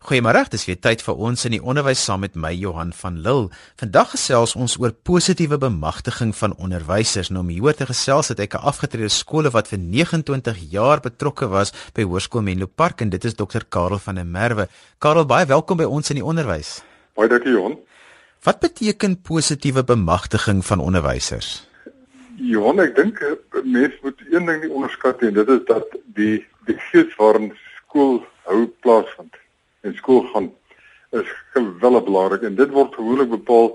Goeiemôre, dis weer tyd vir ons in die onderwys saam met my Johan van Lille. Vandag gesels ons oor positiewe bemagtiging van onderwysers. Nou om hieroor te gesels het ek 'n afgetrede skole wat vir 29 jaar betrokke was by Hoërskool Menlo Park en dit is Dr. Karel van der Merwe. Karel, baie welkom by ons in die onderwys. Baie dankie Johan. Wat beteken positiewe bemagtiging van onderwysers? Johan, ek dink mense moet een ding nie onderskat nie en dit is dat die die gees waarin skool hou plaasvind en skool gaan is geweldig belangrik en dit word gewoonlik bepaal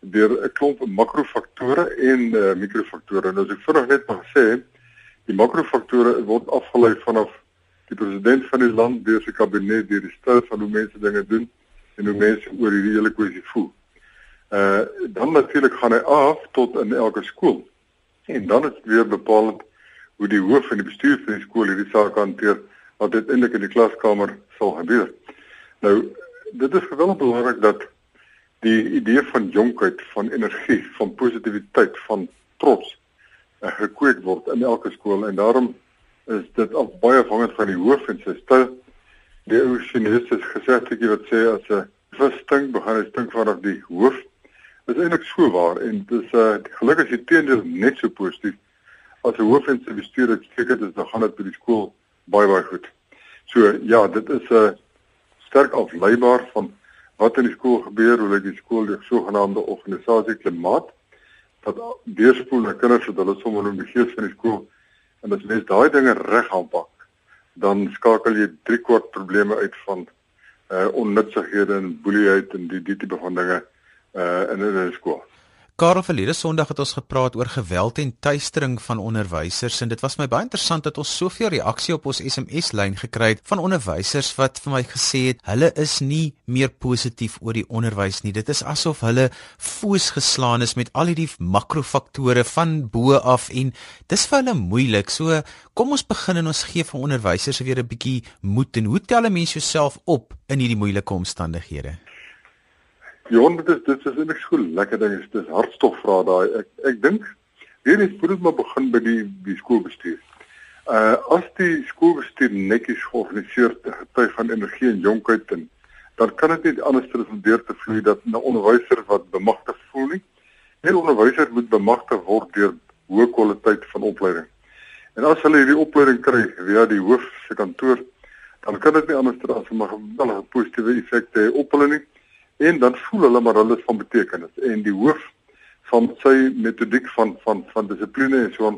deur 'n klomp makrofaktore en uh, mikrofaktore. Nou as ek vinnig net mag sê, die makrofaktore word afgelei vanaf die president van die land deur sy kabinet, deur die styl van hoe mense dinge doen en hoe mense oor hierdie hele kwessie voel. Uh dan natuurlik gaan hy af tot in elke skool. En dan is dit weer bepalend hoe die hoof en die bestuur van die skool hierdie saak hanteer wat uiteindelik in die klaskamer sal gebeur. Nou, dit is geweldig belangrik dat die idee van jonkheid, van energie, van positiwiteit, van trots uh, gekweek word in elke skool en daarom is dit al baie afhangend van die hoof en sy styl. Die ou Chinese gesegde wat sê as 'n vis stink, begin hy stink vanaf die hoof. Dit is eintlik so waar en dit is uh, gelukkig is die teendeel net so positief as 'n hoof en sy bestuur het seker dis dan gaan dit by die skool baie baie goed. So ja, dit is 'n uh, sterk afleibaar van wat in die skool gebeur, hoe lyk die skool die sogenaamde organisasie klimaat wat deurspoel na kinders wat hulle sommer in die gees van die skool en as mens daai dinge reg aanpak, dan skakel jy drie kwart probleme uit van uh onnutsighede en boelieheid en die die tipe van dinge uh in 'n skool. Karel verlede Sondag het ons gepraat oor geweld en tuistering van onderwysers en dit was my baie interessant dat ons soveel reaksie op ons SMS lyn gekry het van onderwysers wat vir my gesê het hulle is nie meer positief oor die onderwys nie. Dit is asof hulle foos geslaan is met al hierdie makrofaktore van bo af en dis vir hulle moeilik. So kom ons begin en ons gee vir onderwysers weer 'n bietjie moed en hoe tel 'n mens jouself op in hierdie moeilike omstandighede? Johan, dit is dit is eintlik so lekker ding is dis hartstog vra daai. Ek ek dink weer eens moet dit maar begin by die die skoolbestuur. Uh as die skoolbestuur netjies georganiseer te van energie en jonkheid en dan kan dit nie anders as om deur te vloei dat 'n onderwyser wat bemagtig voel nie. 'n Onderwyser moet bemagtig word deur hoë kwaliteit van opleiding. En as hulle hierdie opleiding kry via die hoof se kantoor, dan kan dit nie anders as om 'n geweldige positiewe effek te hê op hulle nie en dan voel hulle maar hulle is van betekenis en die hoof van sy metodiek van van van dissipline en so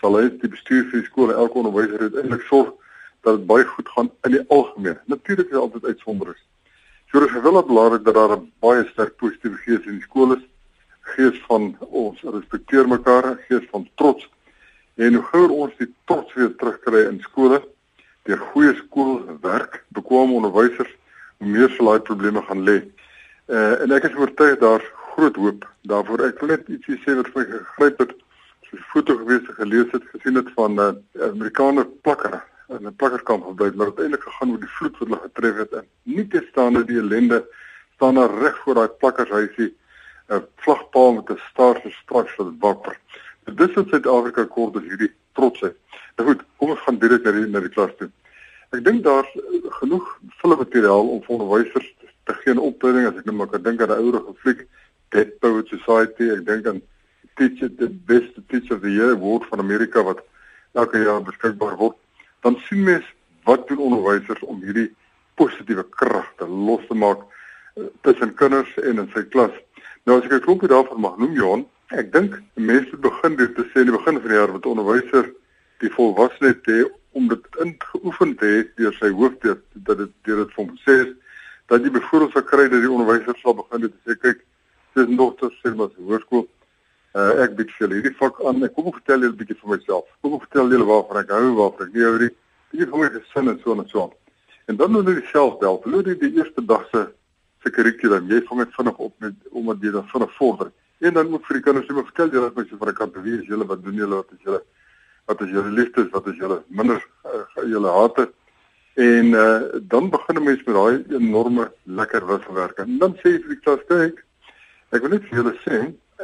sal hy die bestuur vir die skool elke onderwyser uiteindelik sorg dat dit baie goed gaan in die algemeen. Natuurlik is daar altyd uitsonderings. So dit is geweldig belangrik dat daar 'n baie sterk positiewe gees in die skool is. Gees van ons respekteer mekaar, gees van trots. En hoe gouer ons die trots weer terugkry in skole deur goeie skoolwerk, bekwame onderwysers, hoe meer sal daai probleme gaan lê. Uh, en ek is oortuig daar groot hoop daarvoor. Ek wil net ietsie sê wat my gegryp het. So 'n foto gewees het gelees het gesien het van 'n uh, Amerikaner plakker in 'n plakkerskamp gebly maar uiteindelik gegaan oor die vloed wat hulle getref het en nie te staan dat die ellende staan daar reg voor daai plakkershuisie 'n vlagpaal met 'n staar so straks vir wapper. So dis wat Suid-Afrika kort is hierdie trotsheid. Nou goed, kom ons gaan direk na die na die klas toe. Ek dink daar's genoeg filmmateriaal om onderwysers te geen opleiding as ek nou maar kan dink aan 'n ouer fliek Dead Poet Society. Ek dink aan Teacher the Best Teacher of the Year Award van Amerika wat elke jaar beskikbaar word. Dan sien mens wat doen onderwysers om hierdie positiewe kragte los te maak uh, tussen kinders en in sy klas. Nou as ek 'n klompie daarvan mag noem Johan ek dink mense begin dit te sê in die begin van die jaar met onderwyser die volwassenheid hê om dit ingeoefen te hê deur sy hoof dat dit deur dit vir hom sê dat jy byvoorbeeld sal kry dat die onderwysers sal begin te sê kyk dis dogters sê maar se hoërskool. Uh, ek bied vir julle hierdie vak aan. Ek kom vertel julle 'n bietjie van myself. Kom vertel julle waarvan ek hou waarvan ek nie hou nie. Bietjie van my gesin en so en so en dan moet jy self bel verloor jy die eerste dag se se kurrikulum. Jy vang dit vinnig op met omdat jy dan vinnig vorder. En dan moet vir die kinders net vertel julle wat jy van 'n kant beweeg julle wat doen julle? Wat is julle? Wat is julle liefdes? Wat is julle minder uh, julle hate En uh, dan begin 'n mens met daai enorme lekker wisselwerk. En dan sê jy vir die klas, kyk, ek wil net vir julle sê,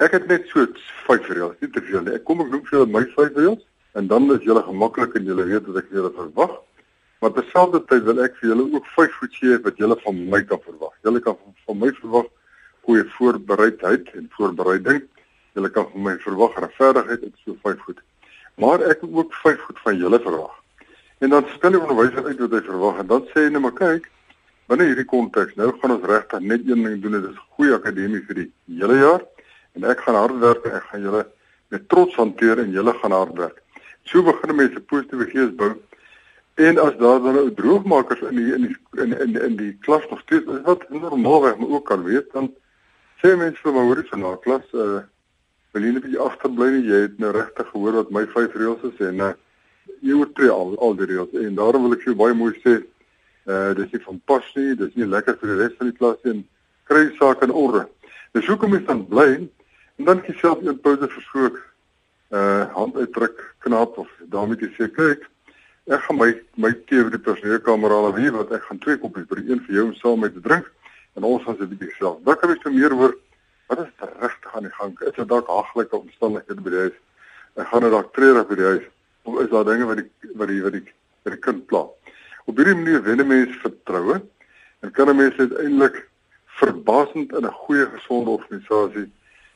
ek het net so 5 reëls, nie te veel nie. Ek kom ek noem vir julle my 5 reëls en dan is julle gemaklik en julle weet wat ek julle verwag. Maar terselfdertyd wil ek vir julle ook vyf goed gee wat julle van my kan verwag. Julle kan van my verwag goeie voorbereidheid en voorbereiding. Julle kan van my verwag regverdigheid en so vyf goed. Maar ek wil ook vyf goed van julle verwag. En dan stel die onderwyser uit wat hy verwag en dan sê hy net maar kyk binne hierdie konteks nou gaan ons regtig net een ding doen dit is goeie akademie vir die hele jaar en ek gaan hard werk en ek gaan julle met trots hanteer en julle gaan hard werk. So begin mense positiewe gees bou. En as daar dan ou droogmakers in die in die in in, in die klas nog steeds is wat normaalweg maar ook kan weet dan sê mense vir my hoor iets van na klas uh wil jy net bietjie agterbly jy het nou regtig gehoor wat my vyf reëls is en uh jy oortree al al die reëls en daarom wil ek vir baie mooi sê uh dis nie van pas nie dis nie lekker vir die res van die klas en kry sake in orde. Dis hoekom jy dan bly En dan kies self een pouse verskook uh hand uitdruk knap of daarmee sê kyk ek gaan my my tee vir die personeelkamer al hier wat ek gaan twee koppies vir een vir jou om saam met te drink en ons gaan se bietjie self. Dan kan so meer hoor wat is regtig aan die gang? Is dit dalk haglike omstandighede by die huis? Ek gaan nou dalk treurig by die huis of is daar dinge wat die wat die wat die, wat die kind pla? Op hierdie manier wen 'n mens vertroue en kan 'n mens uiteindelik verbasend in 'n goeie gesonde organisasie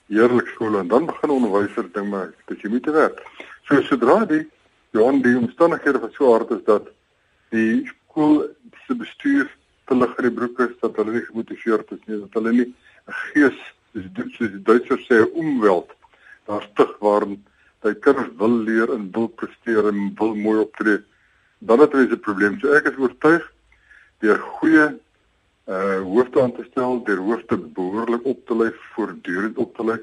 heerlik skole en dan begin onderwyser ding maar dis jy moet te werk. So sodra die Johan die omstandighede van so hard is dat die skool se bestuur te lig in die broek is dat hulle nie gemotiveerd is nie dat hulle nie 'n gees soos die Duitsers sê omweld daar stig waarin hy kinders wil leer en wil presteer en wil mooi optree dan het hulle 'n probleem. So ek is oortuig deur goeie uh hoofde aan te stel, deur hoofde behoorlik op te lei, voortdurend op te lei.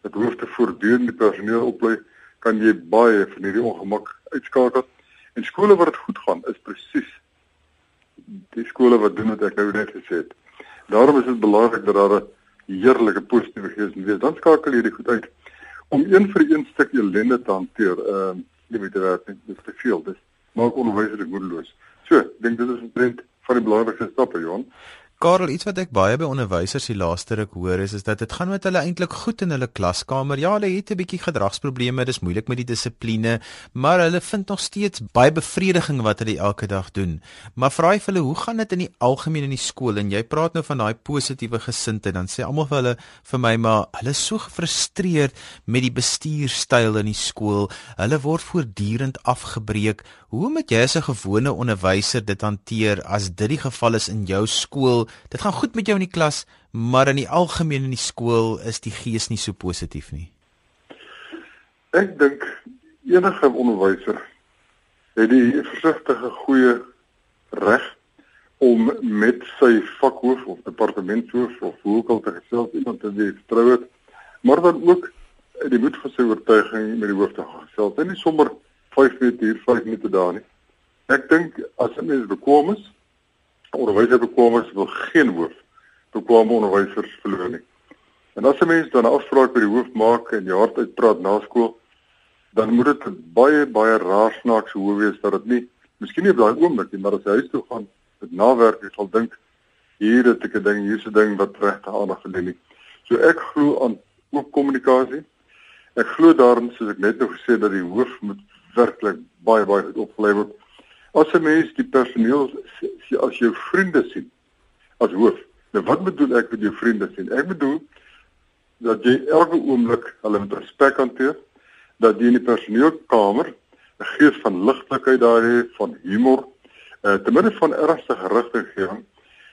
Dat hoofde voortdurend die personeel oplei, kan jy baie van hierdie ongemak uitskakel. En skole dit goed gaan, is presies die skole wat doen wat ek nou net gesê het. Daarom is dit belangrik dat daar 'n heerlike positiewe gees in wees. Dan skakel jy dit goed uit om een vir een stuk ellende te hanteer. Ehm uh, jy weet dit is dis te veel. Dis maak onderwysers moedeloos. So, dink dit is 'n trend van die belangrikste stappe, Johan. Karel, iets wat ek baie by onderwysers die laaste ruk hoor is is dat dit gaan met hulle eintlik goed in hulle klaskamer. Ja, hulle het 'n bietjie gedragsprobleme, dis moeilik met die dissipline, maar hulle vind nog steeds baie bevrediging wat hulle elke dag doen. Maar vra jy vir hulle, hoe gaan dit in die algemeen in die skool? En jy praat nou van daai positiewe gesindheid, dan sê almal vir hulle vir my, maar hulle is so gefrustreerd met die bestuurstyl in die skool. Hulle word voortdurend afgebreek. Hoe moet jy as 'n gewone onderwyser dit hanteer as dit die geval is in jou skool? dit gaan goed met jou in die klas, maar in die algemeen in die skool is die gees nie so positief nie. Ek dink enige onderwyser het die versigtige goeie reg om met sy vakhoof of departementshoof of hoe ook al te gesels iemand te vertrou het, maar dan ook die moed van sy oortuiging met die hoof te gesels. En nie sommer 5 minute hier, 5 minute daar nie. Ek dink as 'n mens bekwame is onderwyserbekwamers wil geen hoof bekwame onderwysers verloor nie. En as 'n mens dan 'n afspraak by die hoof maak en jy hard uitpraat na skool, dan moet dit baie baie raar snaaks hoe wees dat dit nie miskien nie op daai oomblik nie, maar as jy huis toe gaan, dit nawerk, jy sal dink hier het ek 'n ding, hier's 'n ding wat regte aandag verdien nie. So ek glo aan oop kommunikasie. Ek glo daarin soos ek net nou gesê dat die hoof moet werklik baie baie goed opgelei word As 'n mens die personeel as jou vriende sien as hoof. Nou wat bedoel ek met jou vriende sien? Ek bedoel dat jy elke oomblik hulle met respek hanteer, dat jy in die personeelkamer 'n gees van ligtelikheid daar het, van humor, uh, te midde van ernstige rigtinggewing,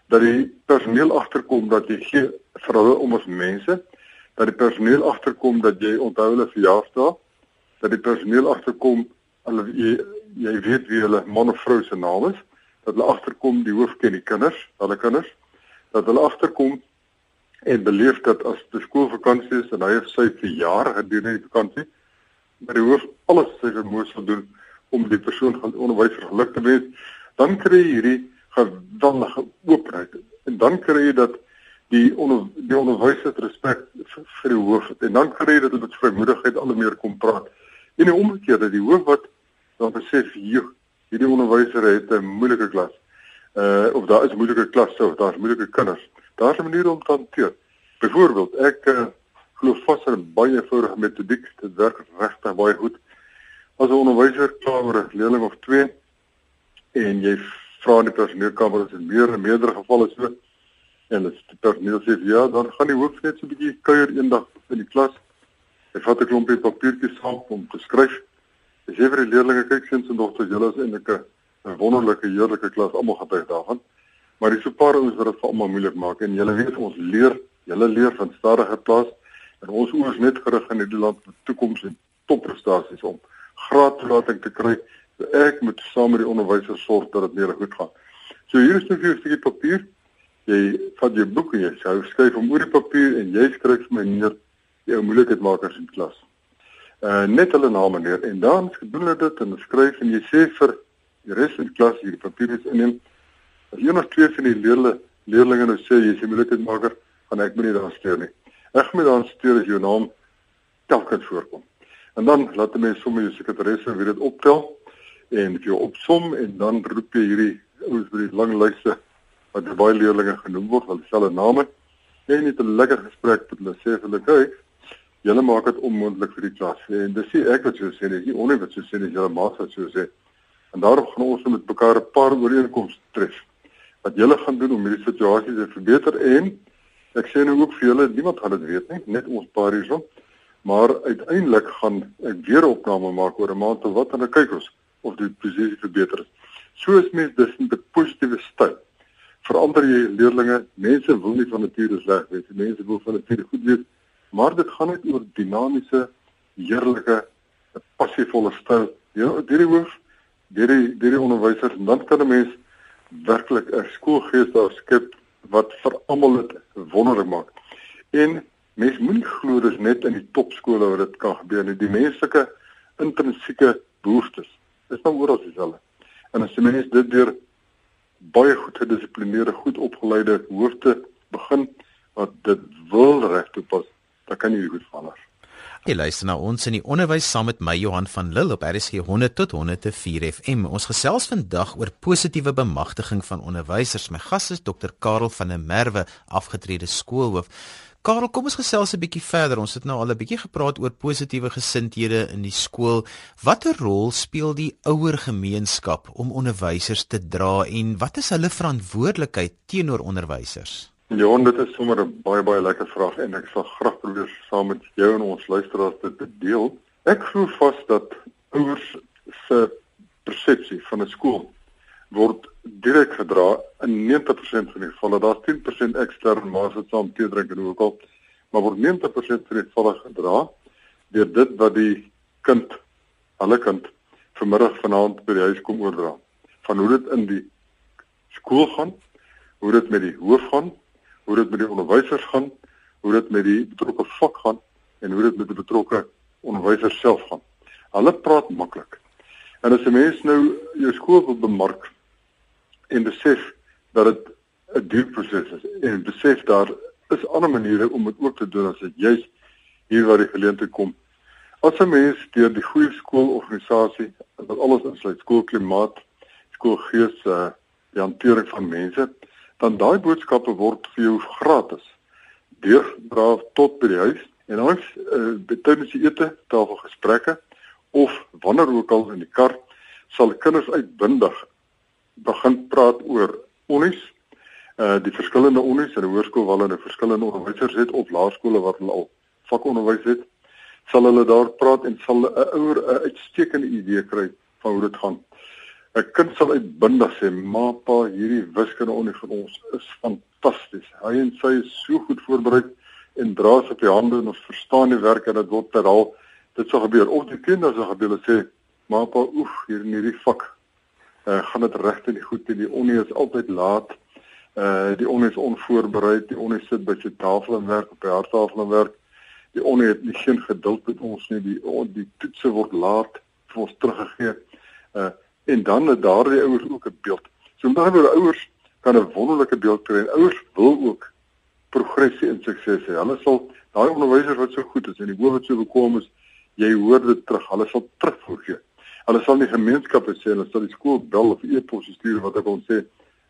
dat die personeel agterkom dat jy gee vir hulle om as mense, dat die personeel agterkom dat jy onthou hulle verjaarsdag, dat die personeel agterkom hulle jy, weet wie hulle man of vrou se naam is, dat hulle agterkom die hoof ken die kinders, hulle kinders, dat hulle agterkom en beleef dat as die skoolvakansie is en hy of sy vir jare gedurende die vakansie, maar die hoof alles sy vermoë sal doen om die persoon van onderwyser geluk te wees, dan kry jy hierdie geweldige oopheid en dan kry jy dat die onder die onderwyser respek vir, vir die hoof het en dan kry jy dat hulle met vrymoedigheid al meer kom praat. En die omgekeerde, die hoof wat dan besef jy hierdie onderwyser het 'n moeilike klas. Uh of daar is moeilike klasse of daar's moeilike kinders. Daar's 'n manier om te hanteer. Byvoorbeeld, ek uh, glo vas in 'n baie eenvoudige metodiek. Dit werk regtig baie goed. As 'n onderwyser klaar 'n leerling of twee en jy vra in die personeelkamer as dit meer en meerder gevalle so en as die personeel sê ja, dan gaan die hoof net so 'n bietjie kuier eendag in die klas. Hy vat 'n klompie papiertjies saam om te skryf. Hy sê vir die leerders, kyk sins en dogters, julle is eintlik 'n wonderlike, heerlike klas, almal getuig daarvan. Maar dis so 'n paar ouens wat dit vir almal moeilik maak en julle weet ons leer, julle leer van stadige klas en ons oors net gerig in hierdie land vir toekoms en topprestasies om graadtoelating te kry. So ek moet saam met die onderwysers sorg dat dit meer goed gaan. So hier is net 'n stukkie papier. Jy vat jou boek en jy skryf hom oor die papier en jy skryf vir my neer jou moeilikheidmakers in klas. Uh net hulle name neer en dan doen hulle dit en skryf en jy sê vir die res van die klas hierdie papier is inneem. As een of twee van die leerlinge leerlinge nou sê jy is 'n moeilikheidmaker, gaan ek moet nie daar steur nie. Ek moet daar steur as jou naam telkens voorkom. En dan laat die mense sommer jou sekretaresse weer dit optel en jy opsom en dan roep jy hierdie ouens by die lang lyste wat baie leerlinge genoem word van dieselfde name en net 'n lekker gesprek met hulle sê hulle kyk julle maak dit onmoontlik vir die klas. En dis nie ek wat so sê nie die onder wat so sê nie julle maak dit so sê. En daarom gaan ons met mekaar 'n paar ooreenkomste tref wat julle gaan doen om hierdie situasie te verbeter. En ek sê nou ook vir julle niemand gaan dit weet nie net ons paar hierson maar uiteindelik gaan ek weer 'n opname maak oor 'n maand of wat en dan kyk ons of die posisie verbeter is. So is mens in 'n positiewe styl. Verander jy leerlinge, mense wil nie van nature sleg wees, mense wil van nature goed wees, maar dit gaan net oor dinamiese, heerlike, passievolle styl. Ja, deur die hoof, deur die deur die onderwysers en dan kan 'n mens werklik 'n skoolgees daar skep wat vir almal dit wonderlik maak. En Mens moenie glo dis net in die topskole waar dit kan gebeur nie. Die menslike intrinsieke behoeftes is dan oral dieselfde. En as jy mens dit deur baie goed gedissiplineerde, goed opgeleide hoofde begin wat dit wil reg toepas, dan kan jy goed verander. Jy luister na ons in die onderwys saam met my Johan van Lille op RSG 100 tot 104 FM. Ons gesels vandag oor positiewe bemagtiging van onderwysers. My gas is Dr. Karel van der Merwe, afgetrede skoolhoof. Karel, kom ons gesels 'n bietjie verder. Ons het nou al 'n bietjie gepraat oor positiewe gesindhede in die skool. Watter rol speel die ouer gemeenskap om onderwysers te dra en wat is hulle verantwoordelikheid teenoor onderwysers? Ja, dit is sommer 'n baie baie lekker vraag en ek sal graag probeer saam met jou en ons luisteraars dit deel. Ek glo vas dat ouers se persepsie van 'n skool word direk gedra in 90% van die gevalle. Daar's 10% ekstern maar dit saam tee drink en ook al, maar word 90% van die gevalle gedra deur dit wat die kind, hulle kind vanmiddag vanaand by die huis kom oordra. Van hoe dit in die skool gaan, hoe dit met die hoof gaan, hoe dit met die onderwysers gaan, hoe dit met die betrokke vak gaan en hoe dit met die betrokke onderwysers self gaan. Hulle praat maklik. En as 'n mens nou jou skool wil bemark, en besef dat dit 'n duur proses is en besef daar is ander maniere om dit ook te doen as dit juis hier waar die geleentheid kom. As 'n mens deur die goeie skoolorganisasie wat alles insluit skoolklimaat, skoolgees, uh, die hantering van mense, dan daai boodskappe word vir jou gratis. Deurdra tot by die huis. En ons uh, tydens die ete tafel gesprekke of wanneer ook al in die kar sal kinders uitbundig begin praat oor onnies uh die verskillende onnies in 'n hoërskool waar hulle verskillende onderwysers het of laerskole waar hulle al vakonderwys het sal hulle daar praat en sal 'n ouer 'n uitstekende idee kry van hoe dit gaan 'n kind sal uitbindig sê ma pa hierdie wiskunde onnie van ons is fantasties hy en sy is so goed voorberei en dra se op die hande en ons verstaan die werk en dit word terhaal dit sal gebeur of die kinders sal gebeur sê ma pa oef hier in hierdie vak uh, gaan dit regtig nie goed nie. Die onie is altyd laat. Uh die onie is onvoorbereid. Die onie sit by sy tafel en werk op die harttafel en werk. Die onie het nie geen geduld met ons nie. Die die toetse word laat vir ons teruggegee. Uh en dan het daardie ouers ook 'n beeld. So met ander ouers kan 'n wonderlike beeld kry en ouers wil ook progressie en sukses hê. Hulle sal daai onderwysers wat so goed is en die hoof wat so bekwame is, jy hoor dit terug. Hulle sal terugvoer. Hulle sal nie gemeenskappe sê hulle sal die skool bel of e-pos stuur wat ek wil sê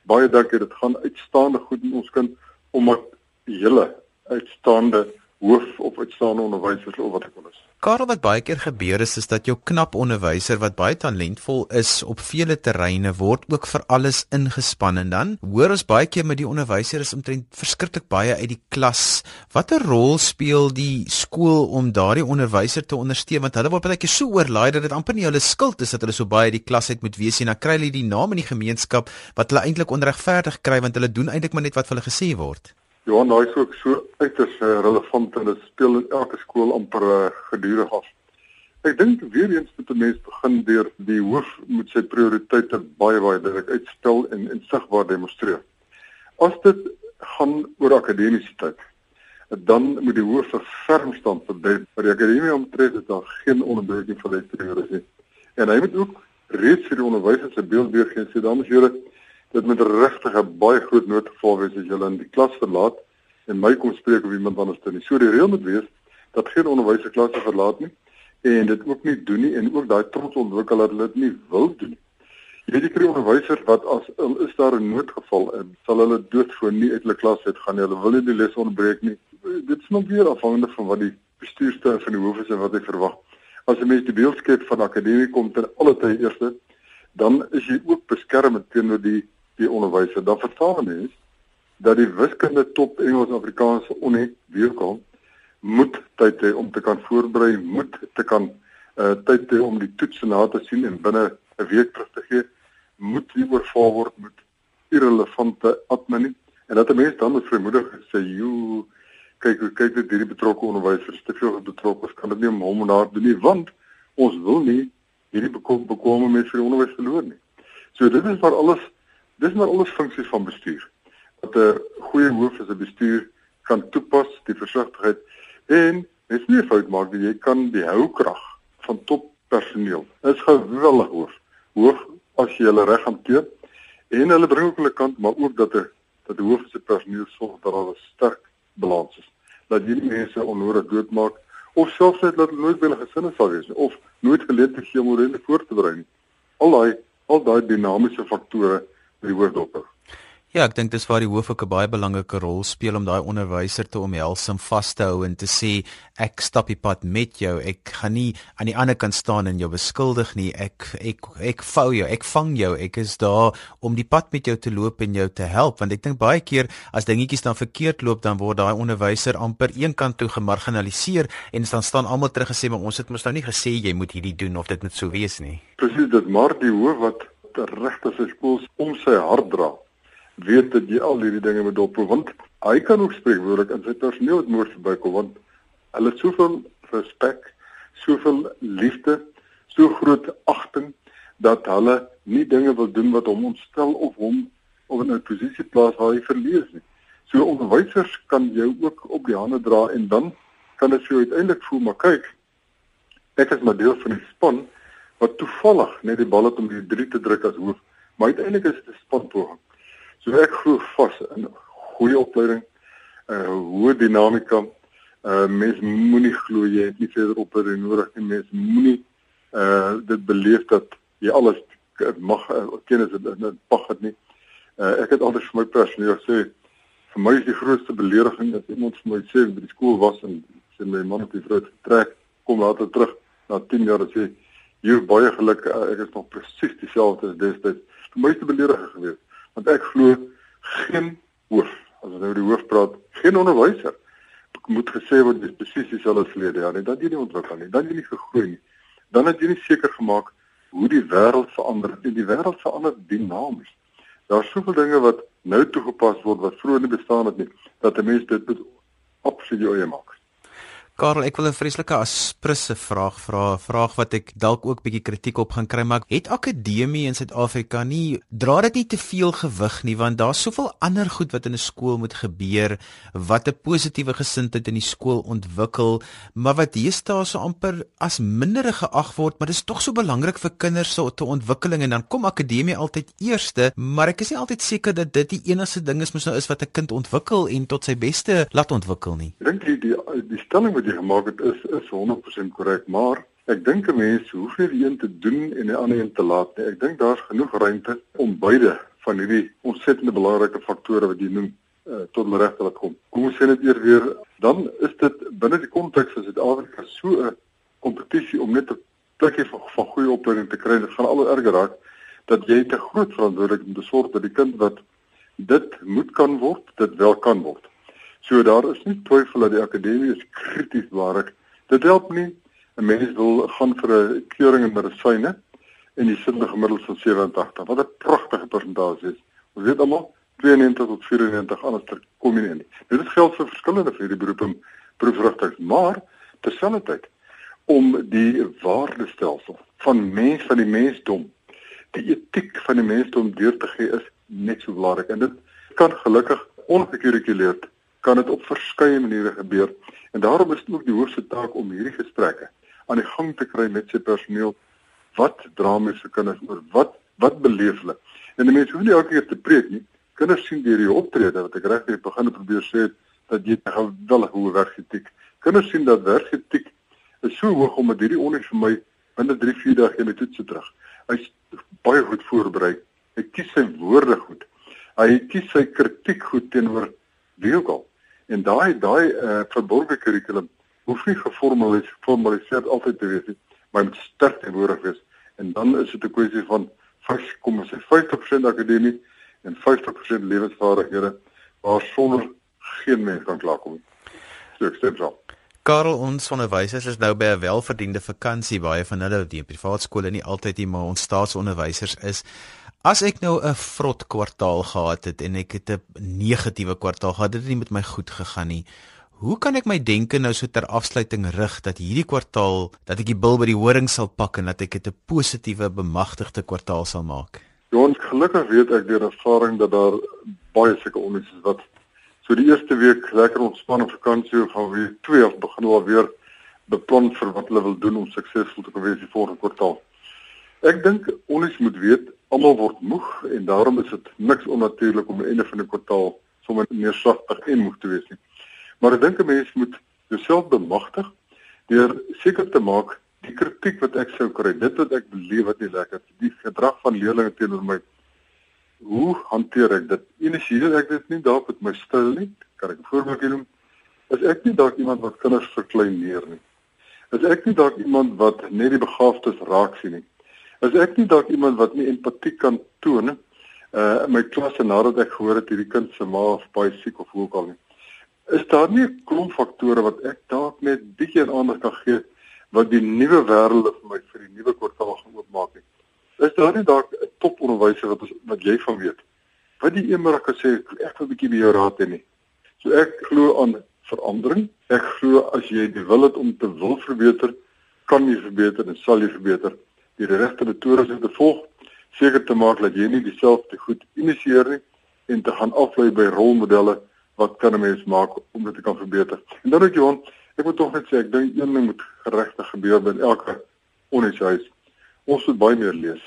baie dankie dit gaan uitstaande goed met ons kind omdat julle uitstaande hoof of uitstaande onderwysers of wat ek wil is. Karel wat baie keer gebeur is is dat jou knap onderwyser wat baie talentvol is op vele terreine word ook vir alles ingespan en dan hoor ons baie keer met die onderwyser is omtrent verskriklik baie uit die klas. Watter rol speel die skool om daardie onderwyser te ondersteun want hulle word baie keer so oorlaai dat dit amper nie hulle skuld is dat hulle so baie die klas uit moet wees en dan kry hulle die naam in die gemeenskap wat hulle eintlik onregverdig kry want hulle doen eintlik maar net wat vir hulle gesê word. Ja, nou is ook so uiters uh, relevant en dit speel in elke skool amper uh, gedurig af. Ek dink weer eens moet 'n mens begin deur die hoof moet sy prioriteite baie baie duidelik uitstel en en sigbaar demonstreer. As dit gaan oor akademisiteit, dan moet die hoof verferm staan vir dit. Vir die akademie omtrent is daar geen onderbreking van die prioriteite nie. En hy moet ook reeds vir die onderwysers se beeld weer gee sê dames en here dit moet regtig 'n baie groot noodgeval wees as jy in die klas verlaat en my kom spreek of iemand anders dan nie. So die reël moet wees dat geen onderwyser klasse verlaat nie en dit ook nie doen nie en ook daai trots ontwikkel dat hulle dit nie wil doen nie. Jy weet jy kry onderwysers wat as is daar 'n noodgeval en sal hulle doodgewoon nie uit hulle klas uit gaan nie. Hulle wil nie die les onderbreek nie. Dit is nog weer afhangende van wat die bestuurster van die hoof is en wat hy verwag. As 'n mens die beeld skep van akademie kom ter alle tye eerste, dan is jy ook beskermend teenoor die die onderwyser. Dan verstaan mense dat die wiskunde top Engels Afrikaanse onne weer kom moet tyd hê om te kan voorberei, moet te kan uh tyd hê om die toetse na te sien en binne 'n week terug te gee, moet nie oorval word met irrelevante admin en dat 'n mens dan met vermoedig sê, "Jo, kyk hoe kyk dit hierdie betrokke onderwysers te veel betrokke, kan dit nie om hom en haar doen nie, want ons wil nie hierdie bekom bekome mense vir onderwys verloor nie." So dit is maar alles dis maar alles funksies van bestuur wat 'n goeie hoof as 'n bestuur kan toepas, die versigtigheid en mens nie fout maak dat jy kan die houkrag van toppersoneel. Is geweldig hoog. Hoog as jy hulle reg hanteer en hulle bring ook hulle kant, maar ook dat 'n dat die hoof se personeel sorg dat daar 'n sterk balans is. Dat jy nie mense onnodig doodmaak of selfs net dat hulle nooit by hulle gesinne sal wees of nooit geleentheid gee om hulle voor te berei nie. Al daai al daai dinamiese faktore by die hoofdokter. Ja, ek dink dis waar die hoof ook 'n baie belangrike rol speel om daai onderwyser te omhels en vas te hou en te sê ek stap die pad met jou. Ek gaan nie aan die ander kant staan en jou beskuldig nie. Ek ek ek vou jou, ek vang jou. Ek is daar om die pad met jou te loop en jou te help want ek dink baie keer as dingetjies dan verkeerd loop dan word daai onderwyser amper eenkant toe gemarginaliseer en dan staan almal terug gesê maar ons het mos nou nie gesê jy moet hierdie doen of dit moet so wees nie. Presies dit, maar die hoof wat regtig sy skool om sy hart dra weet dat jy al hierdie dinge moet dop want hy kan ook spreekwoordelik in sy personeel het moord verbykom want hulle het soveel respek, soveel liefde, so groot agting dat hulle nie dinge wil doen wat hom ontstel of hom of in 'n posisie plaas waar hy verlees nie. So onderwysers kan jou ook op die hande dra en dan kan dit jou uiteindelik voel maar kyk ek is maar deel van die span wat toevallig net die bal het om die 3 te druk as hoof maar uiteindelik is dit 'n spanpoging So ek glo vas in goeie opleiding, 'n uh, hoë dinamika. Uh mens moenie glo jy het nie verder op per nodig nie. Mens moenie uh dit beleef dat jy alles mag uh, kennis het en mag dit nie. Uh ek het altyd vir my personeel sê vir my is die grootste belediging as iemand vir my sê by die skool was en sê my man het die vrou getrek, kom later terug na 10 jaar en sê jy baie geluk, uh, ek is nog presies dieselfde as destyds. Is dit beledigend geweest want ek glo geen hoof as ons nou die hoof praat geen onderwyser moet gesê word dis presies dieselfde verlede jaar nie. Dan jy nie ontwikkel nie dan jy nie gegroei nie. Dan het jy nie seker gemaak hoe die wêreld verander en die wêreld verander dinamies. Daar's soveel dinge wat nou toegepas word wat vroeër nie bestaan het nie dat 'n mens dit moet absoluut eie maak Karel, ek wil 'n vreeslike asprisse vraag vra, 'n vraag wat ek dalk ook bietjie kritiek op gaan kry, maar het akademie in Suid-Afrika nie dra dit nie te veel gewig nie want daar's soveel ander goed wat in 'n skool moet gebeur wat 'n positiewe gesindheid in die skool ontwikkel, maar wat deesdae so amper as minder geag word, maar dit is tog so belangrik vir kinders se so, ontwikkeling en dan kom akademie altyd eerste, maar ek is nie altyd seker dat dit die enigste ding is mos nou is wat 'n kind ontwikkel en tot sy beste laat ontwikkel nie. Dink jy die die stelling wat jy gemaak het is is 100% korrek, maar ek dink 'n mens hoef nie een te doen en die ander een te laat nie. Ek dink daar's genoeg ruimte om beide van hierdie ontsettende belangrike faktore wat jy noem uh, tot hulle regte laat kom. Kom ons sê dit eers weer, dan is dit binne die konteks van Suid-Afrika so 'n kompetisie om net 'n plekjie van, van goeie opleiding te kry. Dit gaan al erger raak dat jy te groot verantwoordelikheid moet sorg dat die kind wat dit moet kan word, dit wel kan word. So daar is nie twyfel dat die akademie is krities belangrik. Dit help nie 'n mens wil gaan vir 'n keuring in medisyne en die sinne gemiddeld van 87. Wat 'n pragtige persentasie is. Ons weet almal 92 tot 94 anders kom nie in. Dit is geld vir verskillende vir die beroep en beroepsrigtinge, maar terselfdertyd om die waardestelsel van mens van die mensdom, die etiek van die mensdom deur te gee is net so belangrik en dit kan gelukkig ongekurrikuleerd kan dit op verskeie maniere gebeur en daarom is dit ook die hoofse taak om hierdie gesprekke aan die gang te kry met sy personeel wat dra mense se kinders oor wat wat beleef hulle en die mense hoef nie elke keer te preek nie kinders sien deur die optrede wat ek reg het begin probeer sê dat jy 'n geweldige hoë werketiek. Kinders sien dat werketiek is so hoog omdat hierdie onder vir my binne 3, 4 dae in die toets terug. Hy's baie goed voorberei. Hy kies sy woorde goed. Hy kies sy kritiek goed teenoor wie ook al. En daai daai uh, verborgde kurrikulum hoef nie geformaliseer geformaliseer altyd te wees nie, maar moet sterk teenwoordig wees. En dan is dit 'n kwessie van 5,50% akademie en 50% lewensvaardighede waar sonder geen mens kan klaarkom. So ek sê so. Karel ons onderwysers is nou by 'n welverdiende vakansie baie van hulle die privaat skole nie altyd nie maar ons staatsonderwysers is As ek nou 'n vrot kwartaal gehad het en ek het 'n negatiewe kwartaal gehad, dit het nie met my goed gegaan nie. Hoe kan ek my denke nou so ter afsluiting rig dat hierdie kwartaal dat ek die bil by die horing sal pak en dat ek dit 'n positiewe bemagtigde kwartaal sal maak? Ons gelukkig weet ek deur ervaring dat daar baie sulke onnies is wat so die eerste week lekker ontspan op vakansie gaan weer twee of begin al weer beplan vir wat hulle wil doen om suksesvol te wees die volgende kwartaal. Ek dink onnies moet weet almal word moeg en daarom is dit niks onnatuurlik om aan die einde van 'n kwartaal sommer neerslagtig en moeg te wees nie. Maar ek dink 'n mens moet jouself bemagtig deur seker te maak die kritiek wat ek sou kry, dit wat ek beleef wat nie lekker is, die gedrag van leerders teenoor my. Hoe hanteer ek dit? Initieer ek dit nie dalk met my styl nie? Kan ek 'n voorbeeld gee? Is ek nie dalk iemand wat kinders verklein neer nie? Is ek nie dalk iemand wat net die begaafdes raak sien nie? Is ek nie dalk iemand wat nie empatie kan toon nie? Uh in my klasse nadat ek gehoor het hierdie kind se ma of baie siek of hoe ook al nie. Is daar nie 'n klomp faktore wat ek dalk net bietjie aandag kan gee wat die nuwe wêrelde vir my vir die nuwe kwartaal gaan oopmaak het. Is daar nie dalk 'n toponderwyser wat wat jy van weet? Wat die eendag kan sê ek wil 'n bietjie by jou raad hê nie. So ek glo aan verandering. Ek glo as jy die wil het om te wil verbeter, kan jy verbeter en sal jy verbeter. Die regte metodes te volg, seker te maak dat jy nie dieselfde goed initieer nie en te gaan aflei by rolmodelle wat kan 'n mens maak om dit te kan verbeter. En dan ook Johan, Ek moet tog net sê ek dink een ding moet geregtig gebeur by elke onderwyshuis. Ons moet baie meer lees.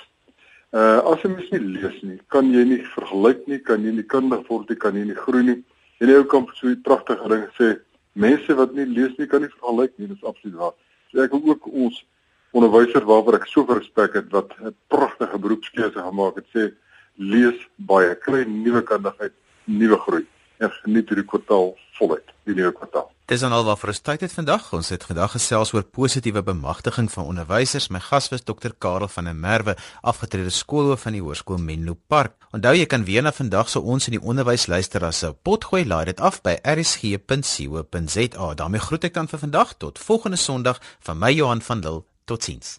Uh as jy mens nie lees nie, kan jy nie vergelyk nie, kan jy nie kundig word nie, kan jy nie groei nie. En jy kan so 'n pragtige ding sê, mense wat nie lees nie kan nie vergelyk nie, dis absoluut waar. So ek wil ook ons onderwysers waarvoor ek so respek het wat 'n pragtige beroepskeuse gemaak het, sê lees baie, kry nuwe kundigheid, nuwe groei en geniet hierdie kwartaal voluit, die nuwe kwartaal. Dis dan alwaar vir ons tyd het vandag. Ons het vandag gesels oor positiewe bemagtiging van onderwysers. My gas was Dr. Karel van der Merwe, afgetrede skoolhoof van die Hoërskool Menlo Park. Onthou jy kan weer na vandag se so ons in die onderwys luister as 'n potgooi. Laai dit af by rsg.co.za. daarmee groet ek dan vir vandag tot volgende Sondag van my Johan van Lille. Tot ziens.